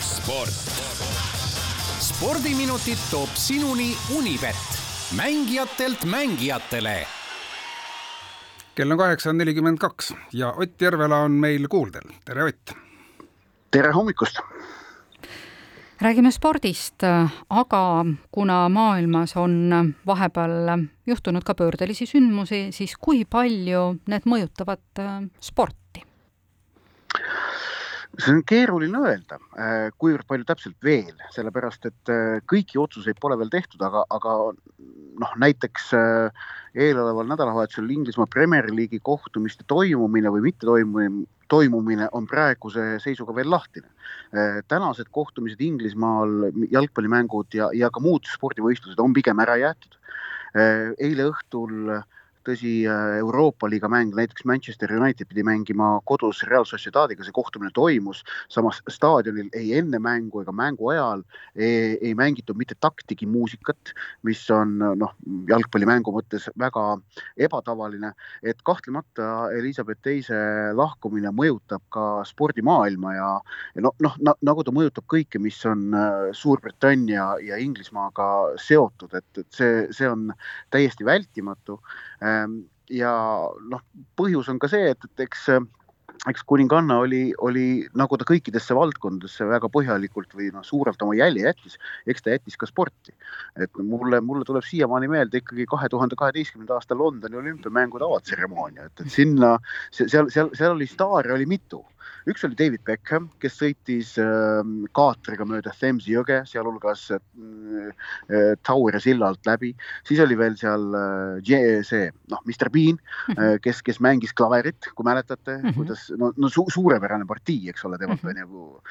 sport. spordiminutid toob sinuni Unibet, mängijatelt mängijatele. kell on kaheksa nelikümmend kaks ja Ott Järvela on meil kuuldel. tere, Ott! tere hommikust! räägime spordist, aga kuna maailmas on vahepeal juhtunud ka pöördelisi sündmusi, siis kui palju need mõjutavad sporti? See on keeruline öelda, äh, kuivõrd palju täpselt veel, sellepärast et äh, kõiki otsuseid pole veel tehtud, aga, aga noh, näiteks eeloleval nädalavahetusel Inglismaa Premier League'i kohtumiste toimumine või mittetoimumine, toimumine on praeguse seisuga veel lahtine. tänased kohtumised Inglismaal, jalgpallimängud ja, ja ka muud spordivõistlused on pigem ära jäetud. eile õhtul äh, tõsi, äh, Euroopa liiga mäng, näiteks Manchester United pidi mängima kodus Real Sociedadiga, see kohtumine toimus, samas staadionil ei enne mängu ega mängu ajal ei, ei mängitud mitte taktigi muusikat, mis on noh, jalgpallimängu mõttes väga ebatavaline, et kahtlemata Elizabeth teise lahkumine mõjutab ka spordimaailma ja, ja noh, noh nagu ta mõjutab kõike, mis on äh, Suurbritannia ja Inglismaaga seotud, et, et see, see on täiesti vältimatu. Ehm, ja noh, põhjus on ka see, et, et eks eks kuninganna oli, oli nagu ta kõikidesse valdkondadesse väga põhjalikult või noh, suurelt oma jälje jättis, eks ta jättis ka sporti. et mulle, mulle tuleb siiamaani meelde ikkagi kahe tuhande kaheteistkümnenda aasta Londoni olümpiamängude avatseremoonia, et, et sinna, seal, seal, seal oli staare oli mitu üks oli David Beckham, kes sõitis äh, kaatriga mööda Thamesi jõge, sealhulgas äh, äh, Toweri silla alt läbi, siis oli veel seal äh, see noh, Mr Bean mhm. kes, kes mängis klaverit, kui mäletate mm, -hmm. kuidas no, no su suurepärane partii, eks ole, temalt on mm -hmm. ju.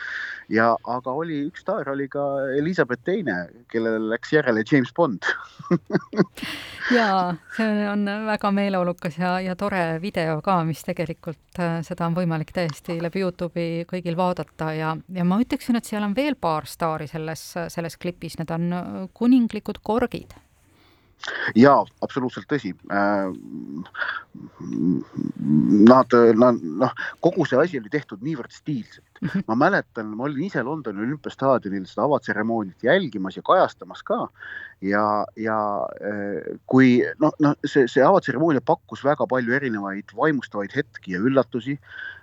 ja, aga oli üks staar oli ka Elizabeth Teine, kellele läks järele James Bond ja see on väga meeleolukas ja, ja tore video ka, mis tegelikult seda on võimalik täiesti läbi Youtube'i kõigil vaadata ja, ja ma ütleksin, et seal on veel paar staari selles, selles klipis, need on äh, kuninglikud korgid jaa, absoluutselt tõsi. Äh, nad, nad noh, kogu see asi oli tehtud niivõrd stiilselt. Mhm. ma mäletan, ma olin ise Londoni olümpiastaadionil seda avatseremooniat jälgimas ja kajastamas ka. ja, ja äh, kui noh, noh, see, see avatseremoonia pakkus väga palju erinevaid vaimustavaid hetki ja üllatusi,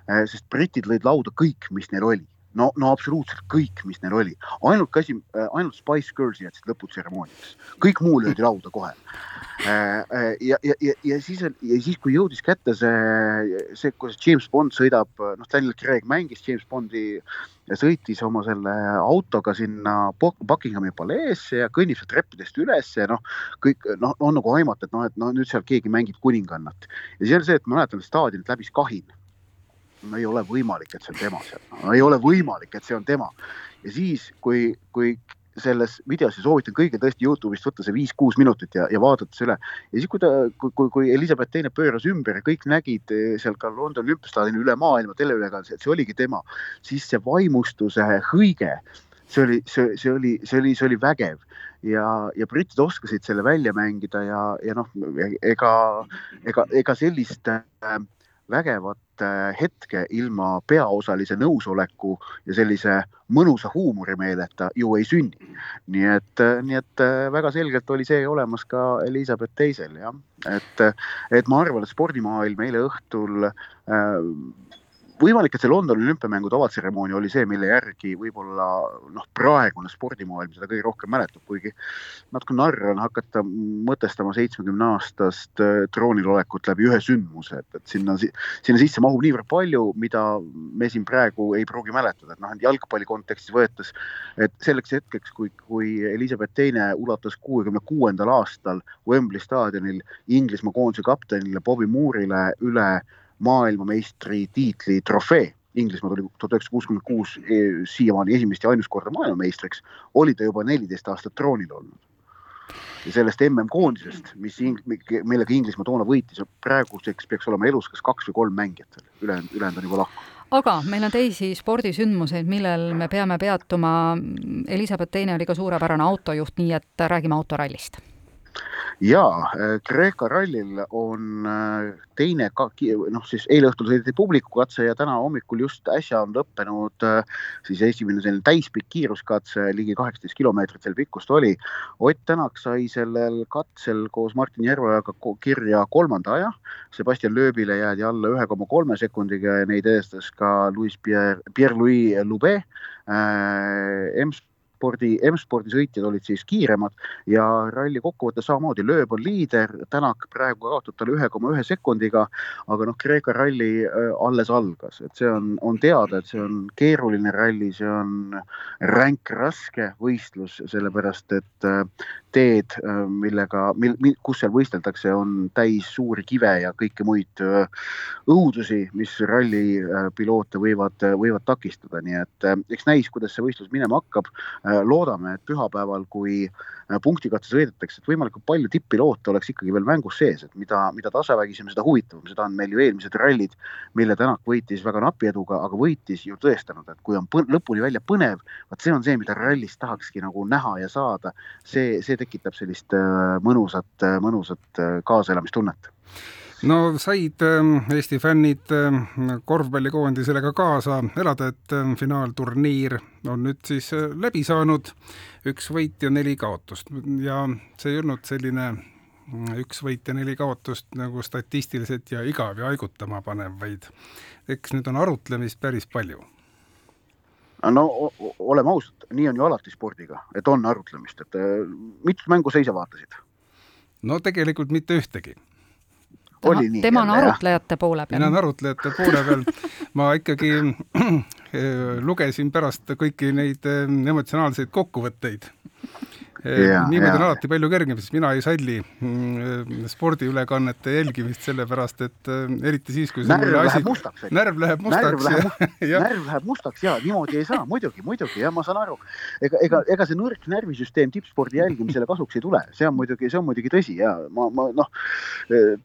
äh, sest britid lõid lauda kõik, mis neil oli no, no absoluutselt kõik, mis neil oli, ainuke asi, äh, ainult Spice Girls jätsid lõputseremooniaks, kõik muu löödi lauda kohe. Äh, äh, ja, ja, ja, ja siis, ja siis, kui jõudis kätte see, see, kuidas James Bond sõidab, noh, Daniel Craig mängis James Bondi ja sõitis oma selle autoga sinna Buckinghami paleesse ja kõnnib sealt treppidest üles ja noh, kõik noh, on nagu aimata, et noh, et no nüüd seal keegi mängib kuningannat. Ja see on see, et ma mäletan, staadionit läbis kahin no ei ole võimalik, et see on tema seal, no ei ole võimalik, et see on tema. ja siis, kui, kui selles videos ja soovitan kõigil tõesti Youtube'ist võtta see viis-kuus minutit ja, ja vaadata see üle. ja siis, kui ta, kui, kui, kui Elizabeth teine pööras ümber ja kõik nägid eh, seal ka Londoni olümpiastaadionil üle maailma teleülekandel, et see oligi tema, siis see vaimustuse hõige, see oli, see, see oli, see oli, see oli vägev ja, ja britid oskasid selle välja mängida ja, ja noh, ega, ega, ega sellist äh, vägevat äh, hetke ilma peaosalise nõusoleku ja sellise mõnusa huumorimeeleta ju ei sünni. nii et, äh, nii et äh, väga selgelt oli see olemas ka Elizabeth teisel jah, et, et ma arvan, et spordimaailm eile õhtul äh, võimalik, et see Londoni olümpiamängude avatseremoonia oli see, mille järgi võib-olla noh, praegune spordimaailm seda kõige rohkem mäletab, kuigi natuke narr on hakata mõtestama seitsmekümne aastast äh, troonil olekut läbi ühe sündmuse, et, et sinna, sinna sisse mahub niivõrd palju, mida me siin praegu ei pruugi mäletada, et noh, jalgpalli kontekstis võetes, et selleks hetkeks, kui, kui Elizabeth Teine ulatas kuuekümne kuuendal aastal Wembley staadionil Inglismaa koondise kaptenile Bobby Moore'ile üle maailmameistri tiitli trofee. Inglismaa tuli tuhat üheksasada kuuskümmend kuus eh, siiamaani esimest ja ainust korda maailmameistriks, oli ta juba neliteist aastat troonil olnud. ja sellest MM-koondisest, mis, millega Inglismaa toona võitis, praeguseks peaks olema elus kas kaks või kolm mängijat veel, ülejäänud, ülejäänud on juba lahkunud aga meil on teisi spordisündmuseid, millel me peame peatuma. Elizabeth Teine oli ka suurepärane autojuht, nii et räägime autorallist ja Kreeka rallil on teine, noh siis eile õhtul sõideti publikukatse ja täna hommikul just äsja on lõppenud siis esimene selline täispikk kiiruskatse, ligi kaheksateist kilomeetrit seal pikkust oli. Ott Tänak sai sellel katsel koos Martin Järveojaga kirja kolmanda aja. Sebastian Loebile jäädi alla ühe koma kolme sekundiga ja neid edestas ka Louis Pierre, Pierre-Louis Loubet äh,. EMS M-spordi, M-spordi sõitjad olid siis kiiremad ja ralli kokkuvõttes samamoodi, lööb on liider, Tänak praegu kaotab talle ühe koma ühe sekundiga, aga noh, Kreeka ralli äh, alles algas, et see on, on teada, et see on keeruline ralli, see on ränk, raske võistlus, sellepärast et äh, teed, äh, millega, mil, kus seal võisteldakse, on täis suuri kive ja kõiki muid õudusi, mis rallipiloote võivad, võivad takistada, nii et eks näis, kuidas see võistlus minema hakkab loodame, et pühapäeval, kui äh, punktikatse sõidetakse, et võimalikult palju tipp-piloote oleks ikkagi veel mängus sees, et mida, mida tasavägisem, seda huvitavam, seda on meil ju eelmised rallid, mille Tänak võitis väga napi eduga, aga võitis ju tõestanud, et kui on lõpuni välja põnev, vot see on see, mida rallis tahakski nagu näha ja saada. see, see tekitab sellist äh, mõnusat, mõnusat äh, kaasaelamistunnet no said ähm, Eesti fännid ähm, korvpallikoondisele ka kaasa elada, et ähm, finaalturniir on nüüd siis äh, läbi saanud, üks võit ja neli kaotust. Ja see ei olnud selline mm, üks võit ja neli kaotust nagu statistiliselt ja igav ja haigutama panev, vaid eks nüüd on arutlemist päris palju. No oleme ausad, nii on ju alati spordiga, et on arutlemist, et äh, mitut mängu sa ise vaatasid? no tegelikult mitte ühtegi oli nii. tema on arutlejate poole peal. mina olen arutlejate poole peal. ma ikkagi lugesin pärast kõiki neid eh, emotsionaalseid kokkuvõtteid Yeah, niimoodi yeah. on alati palju kergem, sest mina ei salli mm, spordiülekannete jälgimist, sellepärast et äh, eriti siis, kui närv läheb asi... mustaks. närv läheb mustaks. närv läheb, ja, närv läheb mustaks ja niimoodi ei saa, muidugi, muidugi ja ma saan aru. ega, ega, ega see nõrk närvisüsteem tippspordi jälgimisele kasuks ei tule, see on muidugi, see on muidugi tõsi ja ma, ma noh,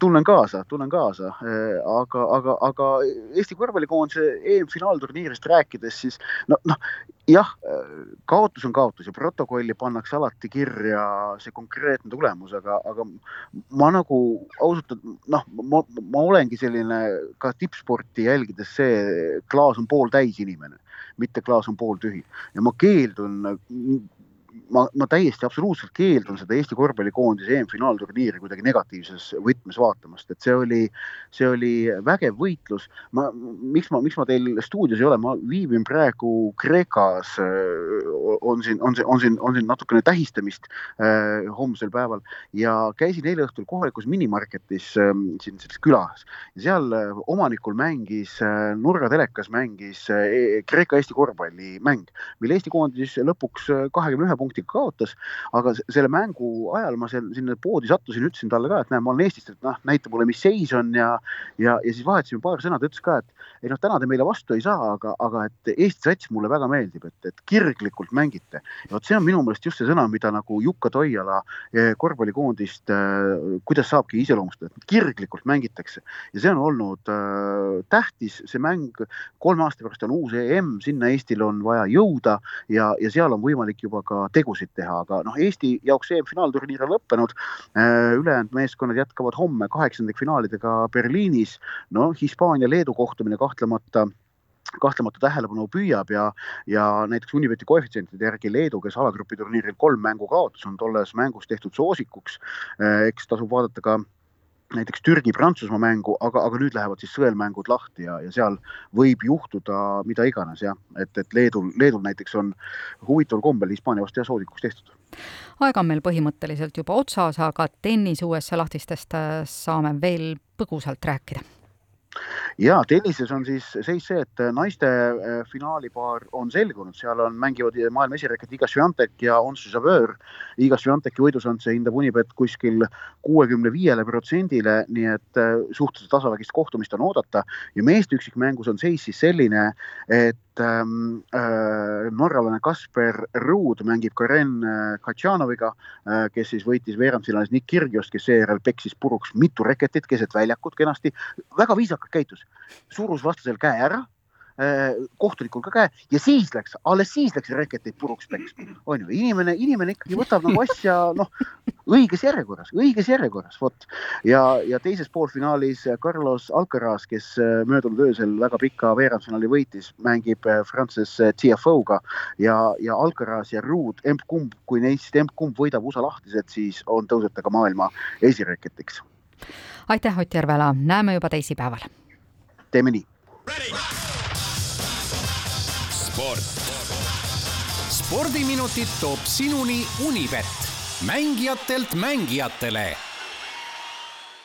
tunnen kaasa, tunnen kaasa, aga, aga, aga Eesti korvpallikoondise EM-finaalturniirist rääkides, siis noh, noh jah, kaotus on kaotus ja protokolli pannakse alati kirja see konkreetne tulemus, aga, aga ma nagu ausalt, noh, ma, ma olengi selline ka tippsporti jälgides see klaas on pooltäis inimene, mitte klaas on pooltühi. Ja ma keeldun ma, ma täiesti absoluutselt keeldun seda Eesti korvpallikoondise EM-finaalturniiri kuidagi negatiivses võtmes vaatamast, et see oli, see oli vägev võitlus. ma, miks ma, miks ma teil stuudios ei ole, ma viibin praegu Kreekas. on siin, on see, on siin, on siin natukene tähistamist äh, homsel päeval ja käisin eile õhtul kohalikus minimarketis äh, siin selles külas ja seal äh, omanikul mängis äh,, nurgatelekas mängis äh, Kreeka-Eesti korvpallimäng, mille Eesti koondis lõpuks kahekümne ühe punktiga kaotas, aga selle mängu ajal ma seal sinna poodi sattusin, ütlesin talle ka, et näe, ma olen Eestist, et noh, näita mulle, mis seis on ja ja, ja siis vahetasime paar sõna, ta ütles ka, et ei noh, täna te meile vastu ei saa, aga, aga et Eesti sats mulle väga meeldib, et, et kirglikult mängite. ja vot see on minu meelest just see sõna, mida nagu Jukka Toiala eh, korvpallikoondist, eh, kuidas saabki iseloomustada, et kirglikult mängitakse ja see on olnud äh, tähtis, see mäng kolme aasta pärast on uus EM, sinna Eestil on vaja jõuda ja, ja seal on võimalik juba ka tegusid teha, aga noh, Eesti jaoks EM-finaalturniir on lõppenud. Äh, ülejäänud meeskonnad jätkavad homme kaheksandikfinaalidega Berliinis. noh, Hispaania-Leedu kohtumine kahtlemata kahtlemata tähelepanu püüab ja, ja näiteks Unibeti koefitsientide järgi Leedu, kes alagrupi turniiril kolm mängu kaotas, on tolles mängus tehtud soosikuks. Äh, eks tasub vaadata ka näiteks Türgi-Prantsusmaa mängu, aga, aga nüüd lähevad siis sõelmängud lahti ja, ja seal võib juhtuda mida iganes jah, et, et Leedul, Leedul näiteks on huvitaval kombel Hispaania vastu jah soodikuks tehtud. aeg on meil põhimõtteliselt juba otsas, aga tennis USA lahtistest äh, saame veel põgusalt rääkida ja tennises on siis seis see, et naiste äh, finaalipaar on selgunud, seal on, mängivad maailma esireket Iga Swiatek ja Ons Jabeur. Iga Swiateki võidušansse hindab Unibet kuskil kuuekümne viiele protsendile, nii et äh, suhteliselt tasavägist kohtumist on oodata. Ja meeste üksikmängus on seis siis selline, et ähm, äh, norralane Kasper Ruud mängib Karen äh, Katšanoviga äh,, kes siis võitis veerandfinaalis Nick Kirgiost, kes seejärel peksis puruks mitu reketit keset väljakut kenasti, väga viisakalt käitus, surus vastasel käe ära kohtunikul ka käe ja siis läks, alles siis läks reketeid puruks peksma, on ju, inimene, inimene ikkagi võtab nagu asja noh, õiges järjekorras, õiges järjekorras, vot. ja, ja teises poolfinaalis Carlos Alcaraz, kes möödunud öösel väga pika veerandfinaali võitis, mängib Frances TFO-ga ja, ja Alcaraz ja Ruud, emb-kumb, kui neist emb-kumb võidab USA lahtised, siis on tõuseb ta ka maailma esireketiks. aitäh, Ott Järvela, näeme juba teisipäeval. Teeme nii sport. spordiminutid toob sinuni Unibet, mängijatelt mängijatele